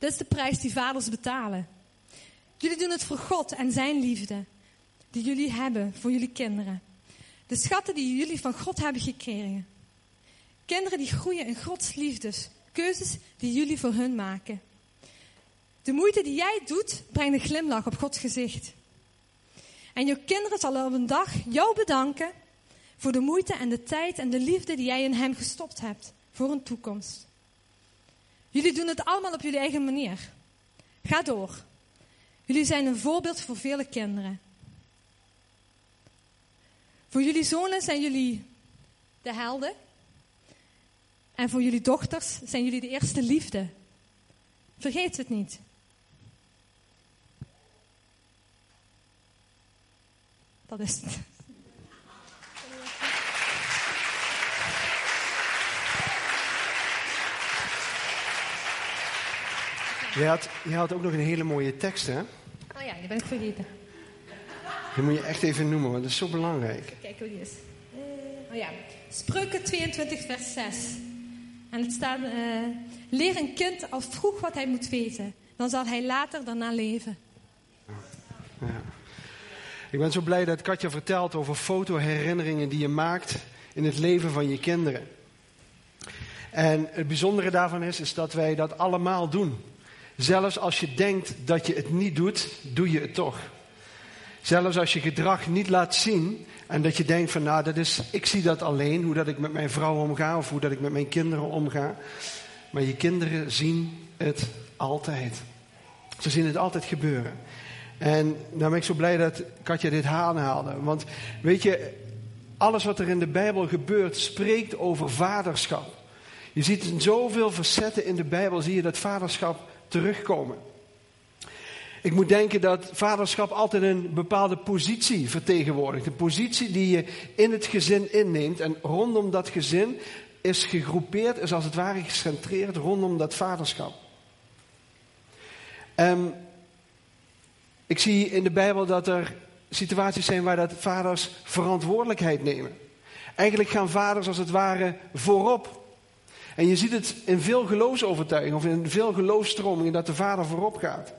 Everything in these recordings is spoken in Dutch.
Dit is de prijs die vaders betalen. Jullie doen het voor God en zijn liefde die jullie hebben voor jullie kinderen. De schatten die jullie van God hebben gekregen. Kinderen die groeien in Gods liefdes. Keuzes die jullie voor hun maken. De moeite die jij doet, brengt een glimlach op Gods gezicht. En je kinderen zullen op een dag jou bedanken voor de moeite en de tijd en de liefde die jij in hem gestopt hebt voor een toekomst. Jullie doen het allemaal op jullie eigen manier. Ga door. Jullie zijn een voorbeeld voor vele kinderen. Voor jullie zonen zijn jullie de helden. En voor jullie dochters zijn jullie de eerste liefde. Vergeet het niet. Dat is het. Je had, je had ook nog een hele mooie tekst, hè? Oh ja, die ben ik vergeten. Die moet je echt even noemen, want dat is zo belangrijk. Kijk hoe die is. Uh, oh ja, Spreuken 22, vers 6. En het staat: uh, Leer een kind al vroeg wat hij moet weten, dan zal hij later daarna leven. Ja. Ik ben zo blij dat Katja vertelt over fotoherinneringen die je maakt in het leven van je kinderen. En het bijzondere daarvan is, is dat wij dat allemaal doen. Zelfs als je denkt dat je het niet doet, doe je het toch. Zelfs als je gedrag niet laat zien en dat je denkt van nou, dat is, ik zie dat alleen, hoe dat ik met mijn vrouw omga of hoe dat ik met mijn kinderen omga. Maar je kinderen zien het altijd. Ze zien het altijd gebeuren. En nou ben ik zo blij dat Katja dit aanhaalde. Want weet je, alles wat er in de Bijbel gebeurt, spreekt over vaderschap. Je ziet in zoveel facetten in de Bijbel, zie je dat vaderschap terugkomen. Ik moet denken dat vaderschap altijd een bepaalde positie vertegenwoordigt. Een positie die je in het gezin inneemt. En rondom dat gezin is gegroepeerd, is als het ware gecentreerd rondom dat vaderschap. Um, ik zie in de Bijbel dat er situaties zijn waar dat vaders verantwoordelijkheid nemen. Eigenlijk gaan vaders als het ware voorop. En je ziet het in veel geloofsovertuigingen of in veel geloofstromingen dat de vader voorop gaat.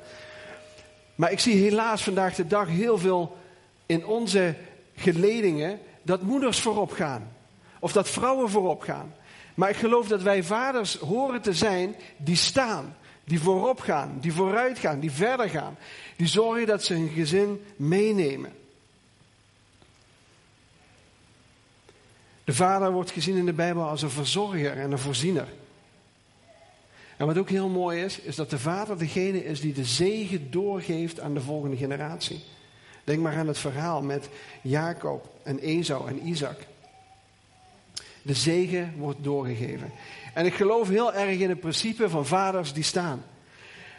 Maar ik zie helaas vandaag de dag heel veel in onze geledingen dat moeders voorop gaan. Of dat vrouwen voorop gaan. Maar ik geloof dat wij vaders horen te zijn die staan. Die voorop gaan, die vooruit gaan, die verder gaan. Die zorgen dat ze hun gezin meenemen. De vader wordt gezien in de Bijbel als een verzorger en een voorziener. En wat ook heel mooi is, is dat de vader degene is die de zegen doorgeeft aan de volgende generatie. Denk maar aan het verhaal met Jacob en Esau en Isaac. De zegen wordt doorgegeven. En ik geloof heel erg in het principe van vaders die staan.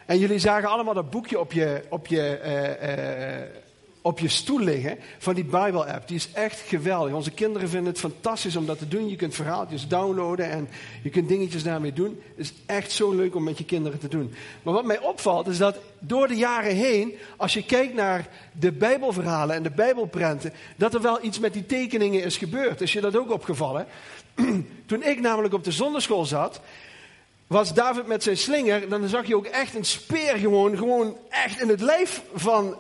En jullie zagen allemaal dat boekje op je, op je, uh, uh, op je stoel liggen van die Bible-app. Die is echt geweldig. Onze kinderen vinden het fantastisch om dat te doen. Je kunt verhaaltjes downloaden en je kunt dingetjes daarmee doen. Het is echt zo leuk om met je kinderen te doen. Maar wat mij opvalt is dat door de jaren heen, als je kijkt naar de Bijbelverhalen en de Bijbelprenten, dat er wel iets met die tekeningen is gebeurd. Is je dat ook opgevallen? Toen ik namelijk op de zonneschool zat, was David met zijn slinger, dan zag je ook echt een speer gewoon, gewoon echt in het lijf van...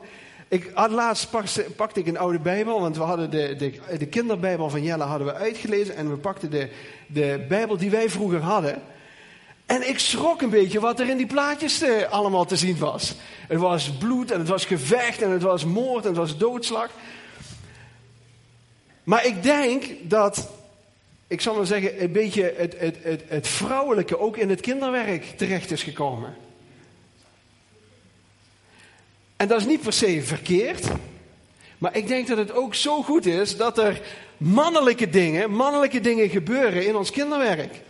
Ik had laatst pakte, ik een oude bijbel, want we hadden de, de, de kinderbijbel van Jelle hadden we uitgelezen en we pakten de, de bijbel die wij vroeger hadden. En ik schrok een beetje wat er in die plaatjes uh, allemaal te zien was. Het was bloed en het was gevecht en het was moord en het was doodslag. Maar ik denk dat ik zal maar zeggen, een beetje het, het, het, het vrouwelijke ook in het kinderwerk terecht is gekomen. En dat is niet per se verkeerd. Maar ik denk dat het ook zo goed is dat er mannelijke dingen, mannelijke dingen gebeuren in ons kinderwerk.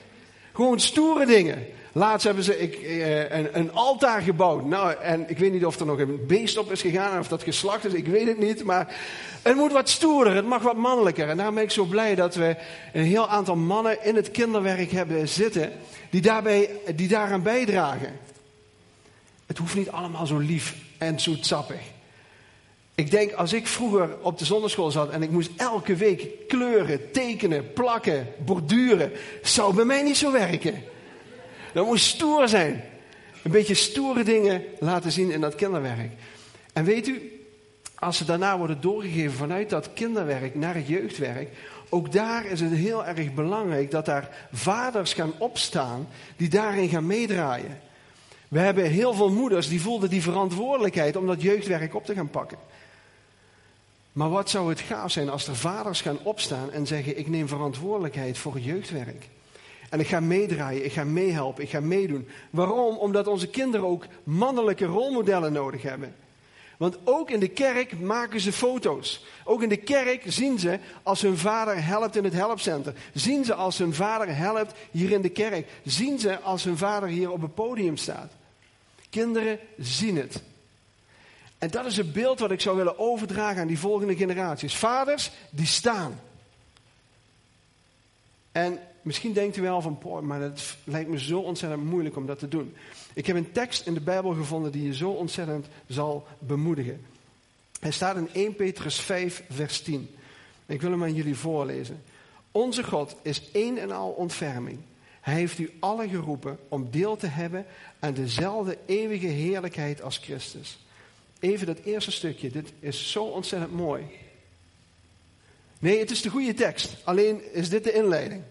Gewoon stoere dingen. Laatst hebben ze ik, eh, een, een, altaar gebouwd. Nou, en ik weet niet of er nog een beest op is gegaan of dat geslacht is, ik weet het niet. Maar het moet wat stoerder, het mag wat mannelijker. En daarom ben ik zo blij dat we een heel aantal mannen in het kinderwerk hebben zitten die, daarbij, die daaraan bijdragen. Het hoeft niet allemaal zo lief en zoetsappig. Ik denk, als ik vroeger op de zonneschool zat en ik moest elke week kleuren, tekenen, plakken, borduren, zou bij mij niet zo werken. Dat moest stoer zijn. een beetje stoere dingen laten zien in dat kinderwerk. En weet u, als ze daarna worden doorgegeven vanuit dat kinderwerk naar het jeugdwerk, ook daar is het heel erg belangrijk dat daar vaders gaan opstaan die daarin gaan meedraaien. We hebben heel veel moeders die voelden die verantwoordelijkheid om dat jeugdwerk op te gaan pakken. Maar wat zou het gaaf zijn als er vaders gaan opstaan en zeggen: Ik neem verantwoordelijkheid voor jeugdwerk. En ik ga meedraaien, ik ga meehelpen, ik ga meedoen. Waarom? Omdat onze kinderen ook mannelijke rolmodellen nodig hebben. Want ook in de kerk maken ze foto's. Ook in de kerk zien ze als hun vader helpt in het helpcenter. Zien ze als hun vader helpt hier in de kerk. Zien ze als hun vader hier op het podium staat. Kinderen zien het. En dat is het beeld wat ik zou willen overdragen aan die volgende generaties. Vaders die staan. En misschien denkt u wel van, maar het lijkt me zo ontzettend moeilijk om dat te doen. Ik heb een tekst in de Bijbel gevonden die je zo ontzettend zal bemoedigen. Hij staat in 1 Petrus 5, vers 10. Ik wil hem aan jullie voorlezen. Onze God is één en al ontferming. Hij heeft u allen geroepen om deel te hebben aan dezelfde eeuwige heerlijkheid als Christus. Even dat eerste stukje, dit is zo ontzettend mooi. Nee, het is de goede tekst, alleen is dit de inleiding.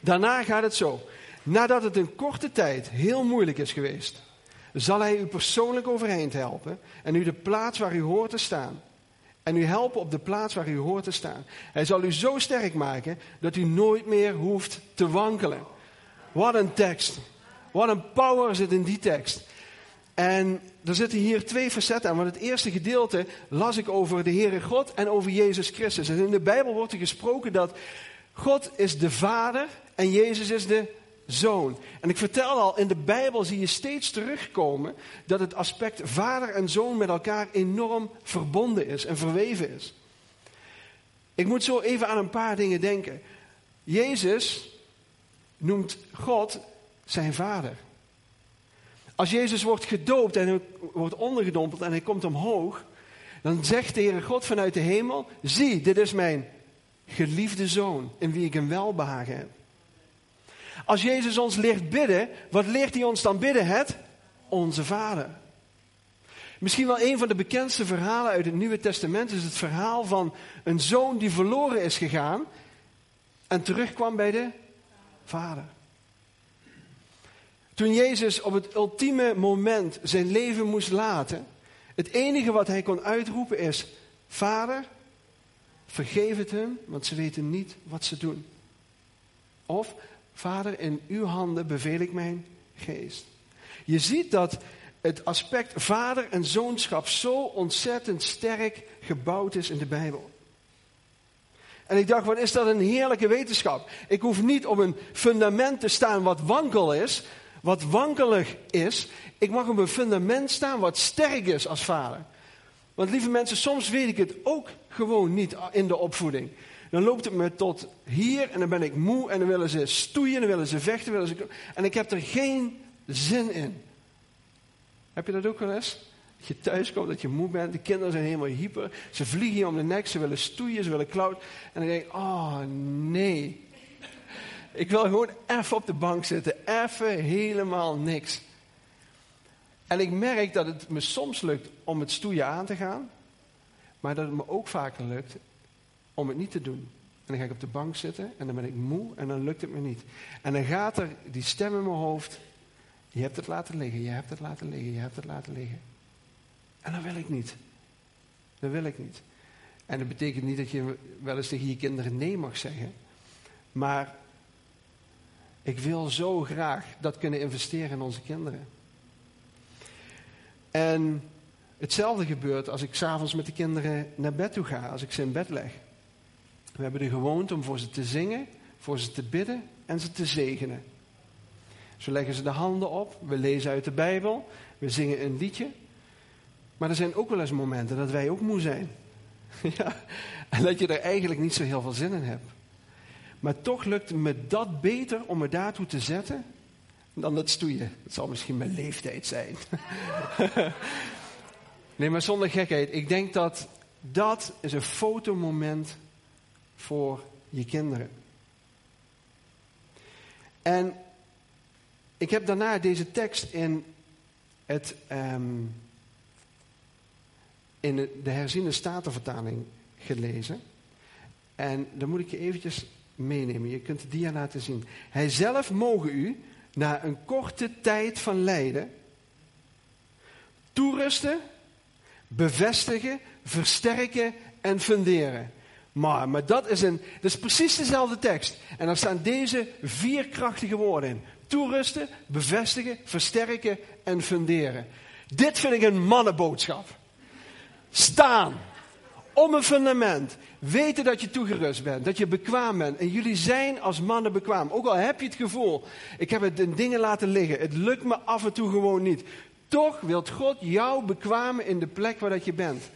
Daarna gaat het zo. Nadat het een korte tijd heel moeilijk is geweest, zal hij u persoonlijk overeind helpen en u de plaats waar u hoort te staan. En u helpen op de plaats waar u hoort te staan. Hij zal u zo sterk maken dat u nooit meer hoeft te wankelen. Wat een tekst. Wat een power zit in die tekst. En er zitten hier twee facetten aan. Want het eerste gedeelte las ik over de Heere God en over Jezus Christus. En in de Bijbel wordt er gesproken dat God is de Vader en Jezus is de Zoon. En ik vertel al, in de Bijbel zie je steeds terugkomen dat het aspect vader en zoon met elkaar enorm verbonden is en verweven is. Ik moet zo even aan een paar dingen denken. Jezus noemt God zijn vader. Als Jezus wordt gedoopt en wordt ondergedompeld en hij komt omhoog, dan zegt de Heere God vanuit de hemel: Zie, dit is mijn geliefde zoon, in wie ik een welbehagen heb. Als Jezus ons leert bidden, wat leert hij ons dan bidden? Het onze Vader. Misschien wel een van de bekendste verhalen uit het Nieuwe Testament is het verhaal van een zoon die verloren is gegaan en terugkwam bij de Vader. Toen Jezus op het ultieme moment zijn leven moest laten, het enige wat hij kon uitroepen is: Vader, vergeef het hem, want ze weten niet wat ze doen. Of Vader, in uw handen beveel ik mijn geest. Je ziet dat het aspect vader en zoonschap zo ontzettend sterk gebouwd is in de Bijbel. En ik dacht, wat is dat een heerlijke wetenschap. Ik hoef niet op een fundament te staan wat wankel is, wat wankelig is. Ik mag op een fundament staan wat sterk is als vader. Want lieve mensen, soms weet ik het ook gewoon niet in de opvoeding. Dan loopt het me tot hier en dan ben ik moe en dan willen ze stoeien, dan willen ze vechten. Willen ze... En ik heb er geen zin in. Heb je dat ook wel eens? Dat je thuis komt, dat je moe bent, de kinderen zijn helemaal hyper. Ze vliegen je om de nek, ze willen stoeien, ze willen klauwen. En dan denk ik, oh nee. Ik wil gewoon even op de bank zitten, even helemaal niks. En ik merk dat het me soms lukt om het stoeien aan te gaan, maar dat het me ook vaker lukt om het niet te doen. En dan ga ik op de bank zitten en dan ben ik moe en dan lukt het me niet. En dan gaat er die stem in mijn hoofd. Je hebt het laten liggen, je hebt het laten liggen, je hebt het laten liggen. En dan wil ik niet. Dat wil ik niet. En dat betekent niet dat je wel eens tegen je kinderen nee mag zeggen. Maar ik wil zo graag dat kunnen investeren in onze kinderen. En hetzelfde gebeurt als ik s'avonds met de kinderen naar bed toe ga, als ik ze in bed leg. We hebben de gewoonte om voor ze te zingen, voor ze te bidden en ze te zegenen. Zo leggen ze de handen op, we lezen uit de Bijbel, we zingen een liedje. Maar er zijn ook wel eens momenten dat wij ook moe zijn. ja, en dat je er eigenlijk niet zo heel veel zin in hebt. Maar toch lukt me dat beter om me daartoe te zetten dan dat stoeien. Het zal misschien mijn leeftijd zijn. nee, maar zonder gekheid. Ik denk dat dat is een fotomoment voor je kinderen. En Ik heb daarna deze tekst in, het, ehm, in de herziene statenvertaling gelezen. En dan moet ik je eventjes meenemen. Je kunt de dia laten zien. Hij zelf mogen u na een korte tijd van lijden toerusten, bevestigen, versterken en funderen. Maar, maar dat, is een, dat is precies dezelfde tekst. En daar staan deze vier krachtige woorden in. Toerusten, bevestigen, versterken en funderen. Dit vind ik een mannenboodschap. Staan. Om een fundament. Weten dat je toegerust bent. Dat je bekwaam bent. En jullie zijn als mannen bekwaam. Ook al heb je het gevoel. Ik heb het in dingen laten liggen. Het lukt me af en toe gewoon niet. Toch wilt God jou bekwamen in de plek waar dat je bent.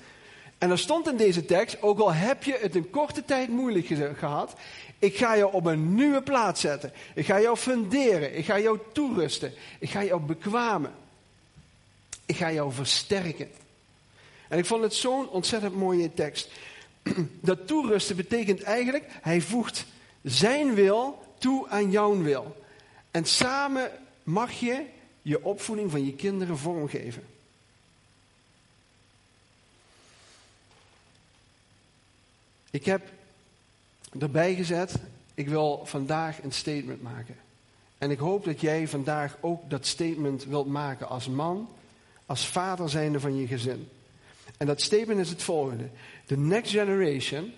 En er stond in deze tekst, ook al heb je het een korte tijd moeilijk gehad, ik ga jou op een nieuwe plaats zetten. Ik ga jou funderen. Ik ga jou toerusten. Ik ga jou bekwamen. Ik ga jou versterken. En ik vond het zo'n ontzettend mooie tekst. Dat toerusten betekent eigenlijk, hij voegt zijn wil toe aan jouw wil. En samen mag je je opvoeding van je kinderen vormgeven. Ik heb erbij gezet, ik wil vandaag een statement maken. En ik hoop dat jij vandaag ook dat statement wilt maken als man, als vader zijnde van je gezin. En dat statement is het volgende. The next generation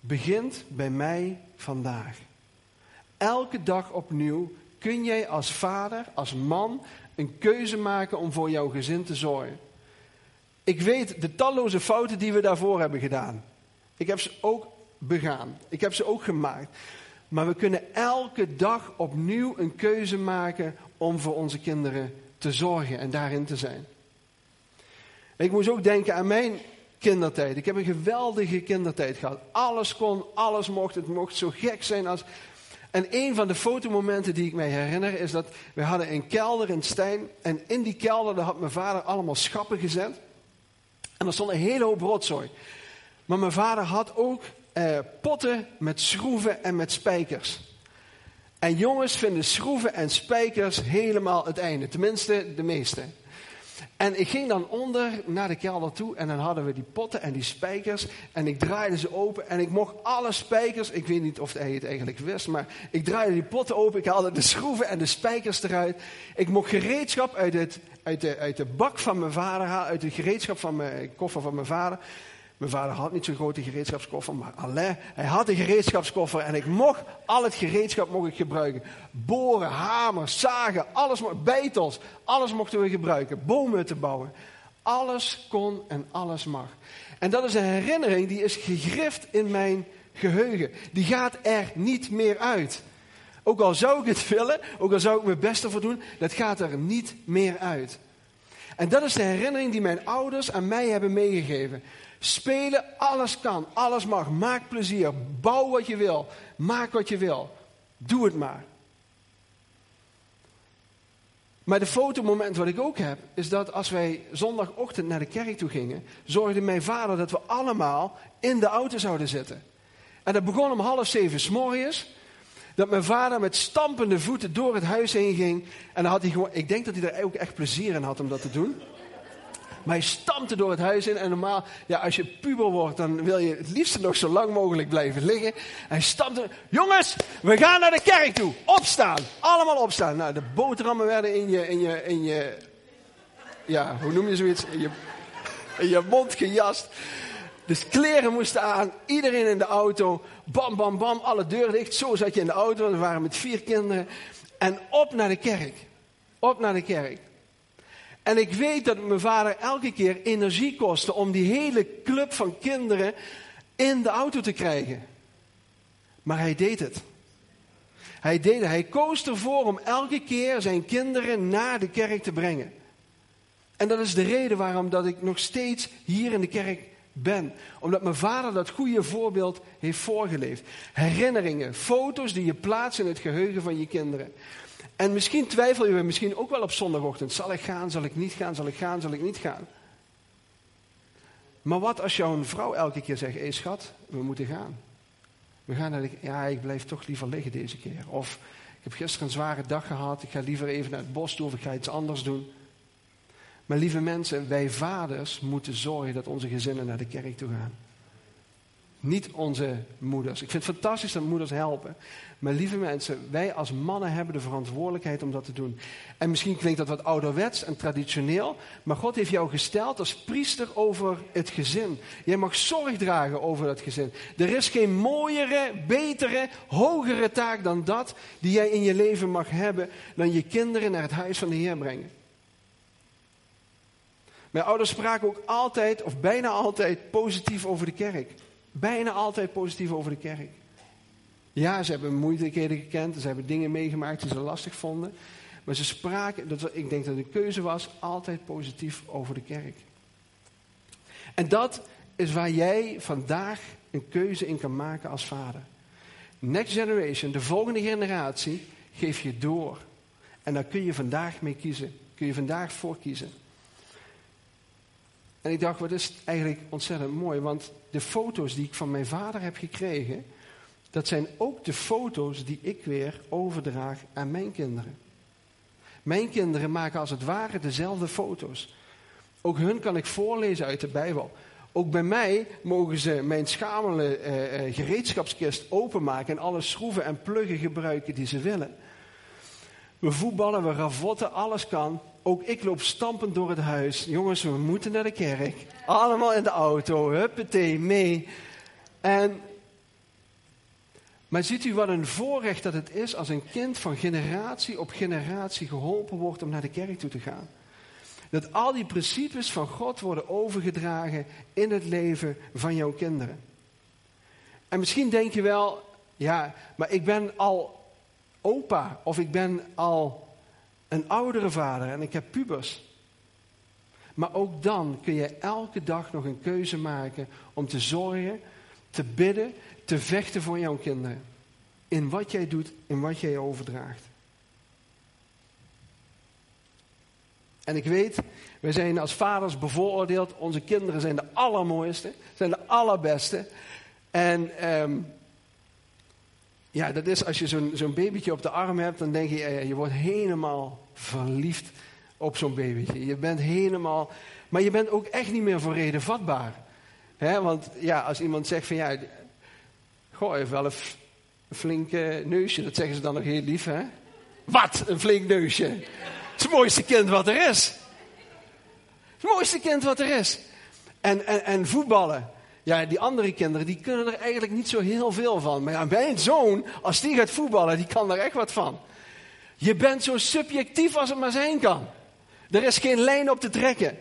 begint bij mij vandaag. Elke dag opnieuw kun jij als vader, als man, een keuze maken om voor jouw gezin te zorgen. Ik weet de talloze fouten die we daarvoor hebben gedaan. Ik heb ze ook begaan. Ik heb ze ook gemaakt. Maar we kunnen elke dag opnieuw een keuze maken om voor onze kinderen te zorgen en daarin te zijn. Ik moest ook denken aan mijn kindertijd. Ik heb een geweldige kindertijd gehad. Alles kon, alles mocht. Het mocht zo gek zijn als. En een van de fotomomenten die ik mij herinner is dat we hadden een kelder in Stijn. En in die kelder had mijn vader allemaal schappen gezet. En er stond een hele hoop rotzooi. Maar mijn vader had ook eh, potten met schroeven en met spijkers. En jongens vinden schroeven en spijkers helemaal het einde. Tenminste, de meeste. En ik ging dan onder naar de kelder toe en dan hadden we die potten en die spijkers. En ik draaide ze open en ik mocht alle spijkers, ik weet niet of hij het eigenlijk wist, maar ik draaide die potten open. Ik haalde de schroeven en de spijkers eruit. Ik mocht gereedschap uit, het, uit, de, uit de bak van mijn vader halen, uit de gereedschap van mijn koffer van mijn vader. Mijn vader had niet zo'n grote gereedschapskoffer, maar hij had een gereedschapskoffer en ik mocht al het gereedschap mocht ik gebruiken. Boren, hamers, zagen, alles, beitels, alles mochten we gebruiken. Bomen te bouwen. Alles kon en alles mag. En dat is een herinnering die is gegrift in mijn geheugen. Die gaat er niet meer uit. Ook al zou ik het willen, ook al zou ik mijn best ervoor doen, dat gaat er niet meer uit. En dat is de herinnering die mijn ouders aan mij hebben meegegeven. Spelen, alles kan, alles mag. Maak plezier, bouw wat je wil, maak wat je wil. Doe het maar. Maar de fotomoment wat ik ook heb, is dat als wij zondagochtend naar de kerk toe gingen, zorgde mijn vader dat we allemaal in de auto zouden zitten. En dat begon om half zeven s morgens. Dat mijn vader met stampende voeten door het huis heen ging. En dan had hij gewoon, ik denk dat hij er ook echt plezier in had om dat te doen. Maar hij stampte door het huis in. En normaal, ja, als je puber wordt, dan wil je het liefst nog zo lang mogelijk blijven liggen. Hij stampte. Jongens, we gaan naar de kerk toe. Opstaan. Allemaal opstaan. Nou, de boterhammen werden in je, in je, in je, ja, hoe noem je zoiets? Je, in je mond gejast. Dus kleren moesten aan, iedereen in de auto, bam, bam, bam, alle deuren dicht. Zo zat je in de auto, we waren met vier kinderen. En op naar de kerk. Op naar de kerk. En ik weet dat mijn vader elke keer energie kostte om die hele club van kinderen in de auto te krijgen. Maar hij deed het. Hij deed het. Hij koos ervoor om elke keer zijn kinderen naar de kerk te brengen. En dat is de reden waarom dat ik nog steeds hier in de kerk ben. Omdat mijn vader dat goede voorbeeld heeft voorgeleefd. Herinneringen, foto's die je plaatst in het geheugen van je kinderen. En misschien twijfel je misschien ook wel op zondagochtend. Zal ik gaan, zal ik niet gaan, zal ik gaan, zal ik niet gaan? Maar wat als jouw vrouw elke keer zegt, hé schat, we moeten gaan. We gaan naar de, ja, ik blijf toch liever liggen deze keer. Of Ik heb gisteren een zware dag gehad. Ik ga liever even naar het bos toe of ik ga iets anders doen. Maar lieve mensen, wij vaders moeten zorgen dat onze gezinnen naar de kerk toe gaan. Niet onze moeders. Ik vind het fantastisch dat moeders helpen. Maar lieve mensen, wij als mannen hebben de verantwoordelijkheid om dat te doen. En misschien klinkt dat wat ouderwets en traditioneel. Maar God heeft jou gesteld als priester over het gezin. Jij mag zorg dragen over dat gezin. Er is geen mooiere, betere, hogere taak dan dat die jij in je leven mag hebben. Dan je kinderen naar het huis van de Heer brengen. Mijn ouders spraken ook altijd, of bijna altijd, positief over de kerk. Bijna altijd positief over de kerk. Ja, ze hebben moeilijkheden gekend, ze hebben dingen meegemaakt die ze lastig vonden. Maar ze spraken, dat, ik denk dat de keuze was, altijd positief over de kerk. En dat is waar jij vandaag een keuze in kan maken als vader. Next generation, de volgende generatie, geef je door. En daar kun je vandaag mee kiezen. Kun je vandaag voor kiezen. En ik dacht, wat is eigenlijk ontzettend mooi. Want de foto's die ik van mijn vader heb gekregen, dat zijn ook de foto's die ik weer overdraag aan mijn kinderen. Mijn kinderen maken als het ware dezelfde foto's. Ook hun kan ik voorlezen uit de Bijbel. Ook bij mij mogen ze mijn schamele eh, eh gereedschapskist openmaken en alle schroeven en pluggen gebruiken die ze willen. We voetballen, we ravotten, alles kan. Ook ik loop stampend door het huis. Jongens, we moeten naar de kerk. Allemaal in de auto, huppatee, mee. En, maar ziet u wat een voorrecht dat het is als een kind van generatie op generatie geholpen wordt om naar de kerk toe te gaan. Dat al die principes van God worden overgedragen in het leven van jouw kinderen. En misschien denk je wel, ja, maar ik ben al opa of ik ben al een oudere vader en ik heb pubers. Maar ook dan kun je elke dag nog een keuze maken om te zorgen, te bidden, te vechten voor jouw kinderen. In wat jij doet, in wat jij overdraagt. En ik weet, wij zijn als vaders bevooroordeeld. Onze kinderen zijn de allermooiste, zijn de allerbeste. En um, ja, dat is als je zo'n zo'n babytje op de arm hebt, dan denk je, je wordt helemaal verliefd op zo'n babytje. Je bent helemaal, maar je bent ook echt niet meer voor reden vatbaar. He, want ja, als iemand zegt van ja, goh, heeft wel een, flink neusje, dat zeggen ze dan nog heel lief, hè? Wat, een flink neusje? Het het mooiste kind wat er is. Het mooiste kind wat er is. En, en, en voetballen. Ja, die andere kinderen, die kunnen er eigenlijk niet zo heel veel van. Maar ja, mijn zoon, als die gaat voetballen, die kan er echt wat van. Je bent zo subjectief als het maar zijn kan. Er is geen lijn op te trekken.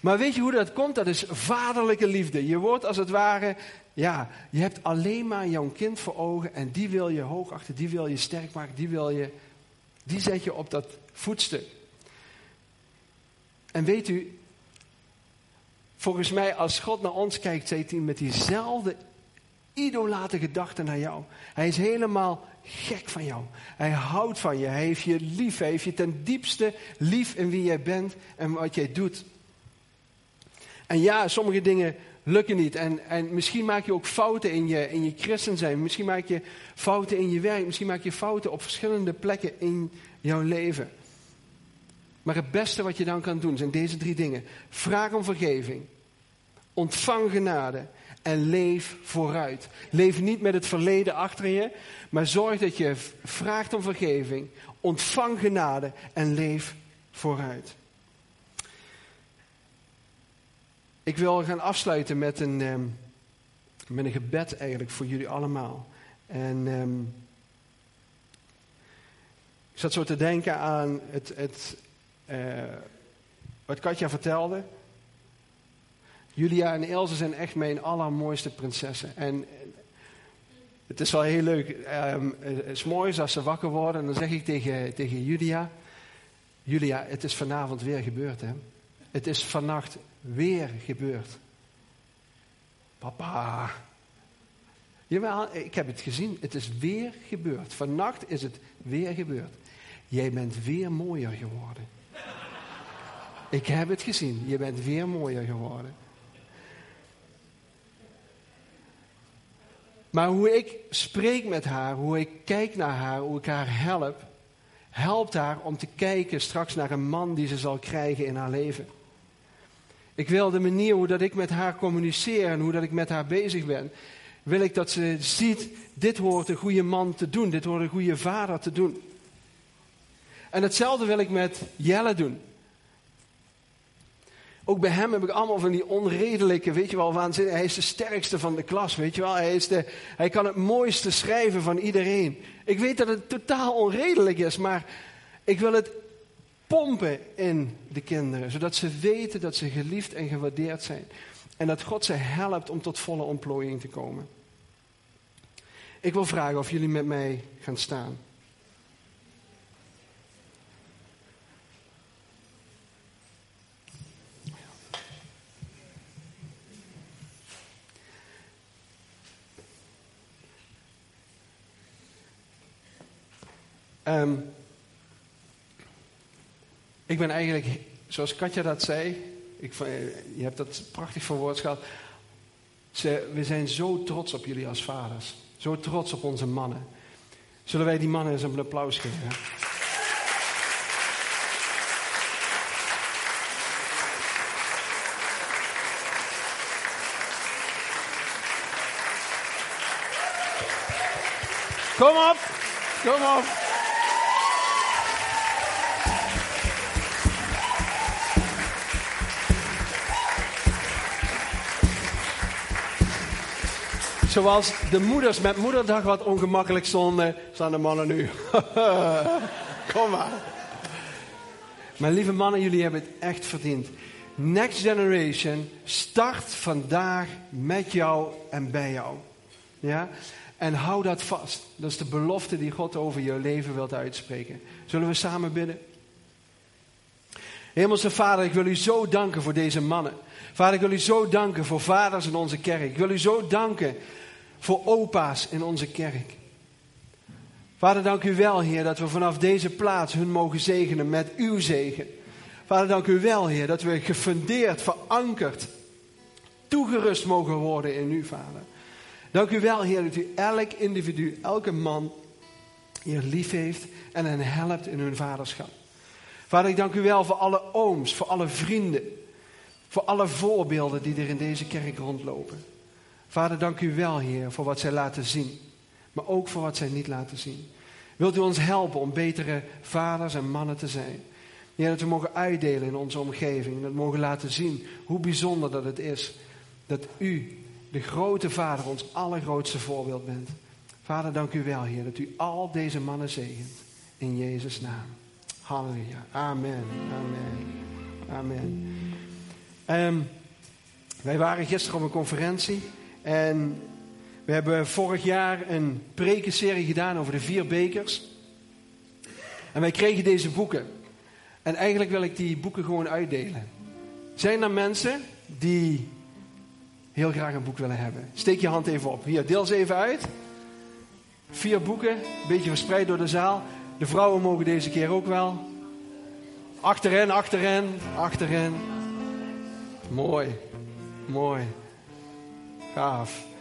Maar weet je hoe dat komt? Dat is vaderlijke liefde. Je wordt als het ware, ja, je hebt alleen maar jouw kind voor ogen en die wil je hoog achter, die wil je sterk maken, die wil je, die zet je op dat voetstuk. En weet u, Volgens mij, als God naar ons kijkt, zit hij met diezelfde idolate gedachten naar jou. Hij is helemaal gek van jou. Hij houdt van je. Hij heeft je lief. Hij heeft je ten diepste lief in wie jij bent en wat jij doet. En ja, sommige dingen lukken niet. En, en misschien maak je ook fouten in je, in je christen zijn. Misschien maak je fouten in je werk. Misschien maak je fouten op verschillende plekken in jouw leven. Maar het beste wat je dan kan doen zijn deze drie dingen. Vraag om vergeving. Ontvang genade. En leef vooruit. Leef niet met het verleden achter je. Maar zorg dat je vraagt om vergeving. Ontvang genade. En leef vooruit. Ik wil gaan afsluiten met een, ehm, met een gebed eigenlijk voor jullie allemaal. En um, ik zat zo te denken aan het, het uh, wat Katja vertelde. Julia en Ilse zijn echt mijn allermooiste prinsessen. En het is wel heel leuk. Um, het is mooi als ze wakker worden. En dan zeg ik tegen, tegen Julia. Julia, het is vanavond weer gebeurd. Hè? Het is vannacht weer gebeurd. Papa. Jawel, ik heb het gezien. Het is weer gebeurd. Vannacht is het weer gebeurd. Jij bent weer mooier geworden. Ik heb het gezien. Je bent weer mooier geworden. Maar hoe ik spreek met haar, hoe ik kijk naar haar, hoe ik haar help, helpt haar om te kijken straks naar een man die ze zal krijgen in haar leven. Ik wil de manier hoe dat ik met haar communiceer en hoe dat ik met haar bezig ben, wil ik dat ze ziet, dit hoort een goede man te doen, dit hoort een goede vader te doen. En hetzelfde wil ik met Jelle doen. Ook bij hem heb ik allemaal van die onredelijke, weet je wel, waanzinnig. Hij is de sterkste van de klas, weet je wel. Hij, is de, hij kan het mooiste schrijven van iedereen. Ik weet dat het totaal onredelijk is, maar ik wil het pompen in de kinderen. Zodat ze weten dat ze geliefd en gewaardeerd zijn. En dat God ze helpt om tot volle ontplooiing te komen. Ik wil vragen of jullie met mij gaan staan. Um, ik ben eigenlijk, zoals Katja dat zei, ik, je hebt dat prachtig verwoord gehad. We zijn zo trots op jullie als vaders. Zo trots op onze mannen. Zullen wij die mannen eens een applaus geven? Kom op, kom op. Zoals de moeders met moederdag wat ongemakkelijk stonden, staan de mannen nu. Kom maar. Mijn lieve mannen, jullie hebben het echt verdiend. Next Generation start vandaag met jou en bij jou. Ja? En hou dat vast. Dat is de belofte die God over je leven wilt uitspreken. Zullen we samen bidden? Hemelse Vader, ik wil u zo danken voor deze mannen. Vader, ik wil u zo danken voor vaders in onze kerk. Ik wil u zo danken voor opa's in onze kerk. Vader, dank u wel, Heer, dat we vanaf deze plaats hun mogen zegenen met uw zegen. Vader, dank u wel, Heer, dat we gefundeerd, verankerd, toegerust mogen worden in u, Vader. Dank u wel, Heer, dat u elk individu, elke man, hier lief heeft en hen helpt in hun vaderschap. Vader, ik dank u wel voor alle ooms, voor alle vrienden, voor alle voorbeelden die er in deze kerk rondlopen. Vader, dank u wel, Heer, voor wat zij laten zien. Maar ook voor wat zij niet laten zien. Wilt u ons helpen om betere vaders en mannen te zijn? Heer, dat we mogen uitdelen in onze omgeving. Dat we mogen laten zien hoe bijzonder dat het is. Dat u, de grote vader, ons allergrootste voorbeeld bent. Vader, dank u wel, Heer, dat u al deze mannen zegent. In Jezus' naam. Halleluja. Amen. Amen. Amen. Um, wij waren gisteren op een conferentie. En we hebben vorig jaar een prekenserie gedaan over de vier bekers. En wij kregen deze boeken. En eigenlijk wil ik die boeken gewoon uitdelen. Zijn er mensen die heel graag een boek willen hebben? Steek je hand even op. Hier, deel ze even uit. Vier boeken, een beetje verspreid door de zaal. De vrouwen mogen deze keer ook wel. Achterin, achterin, achterin. Mooi, mooi. Gaaf.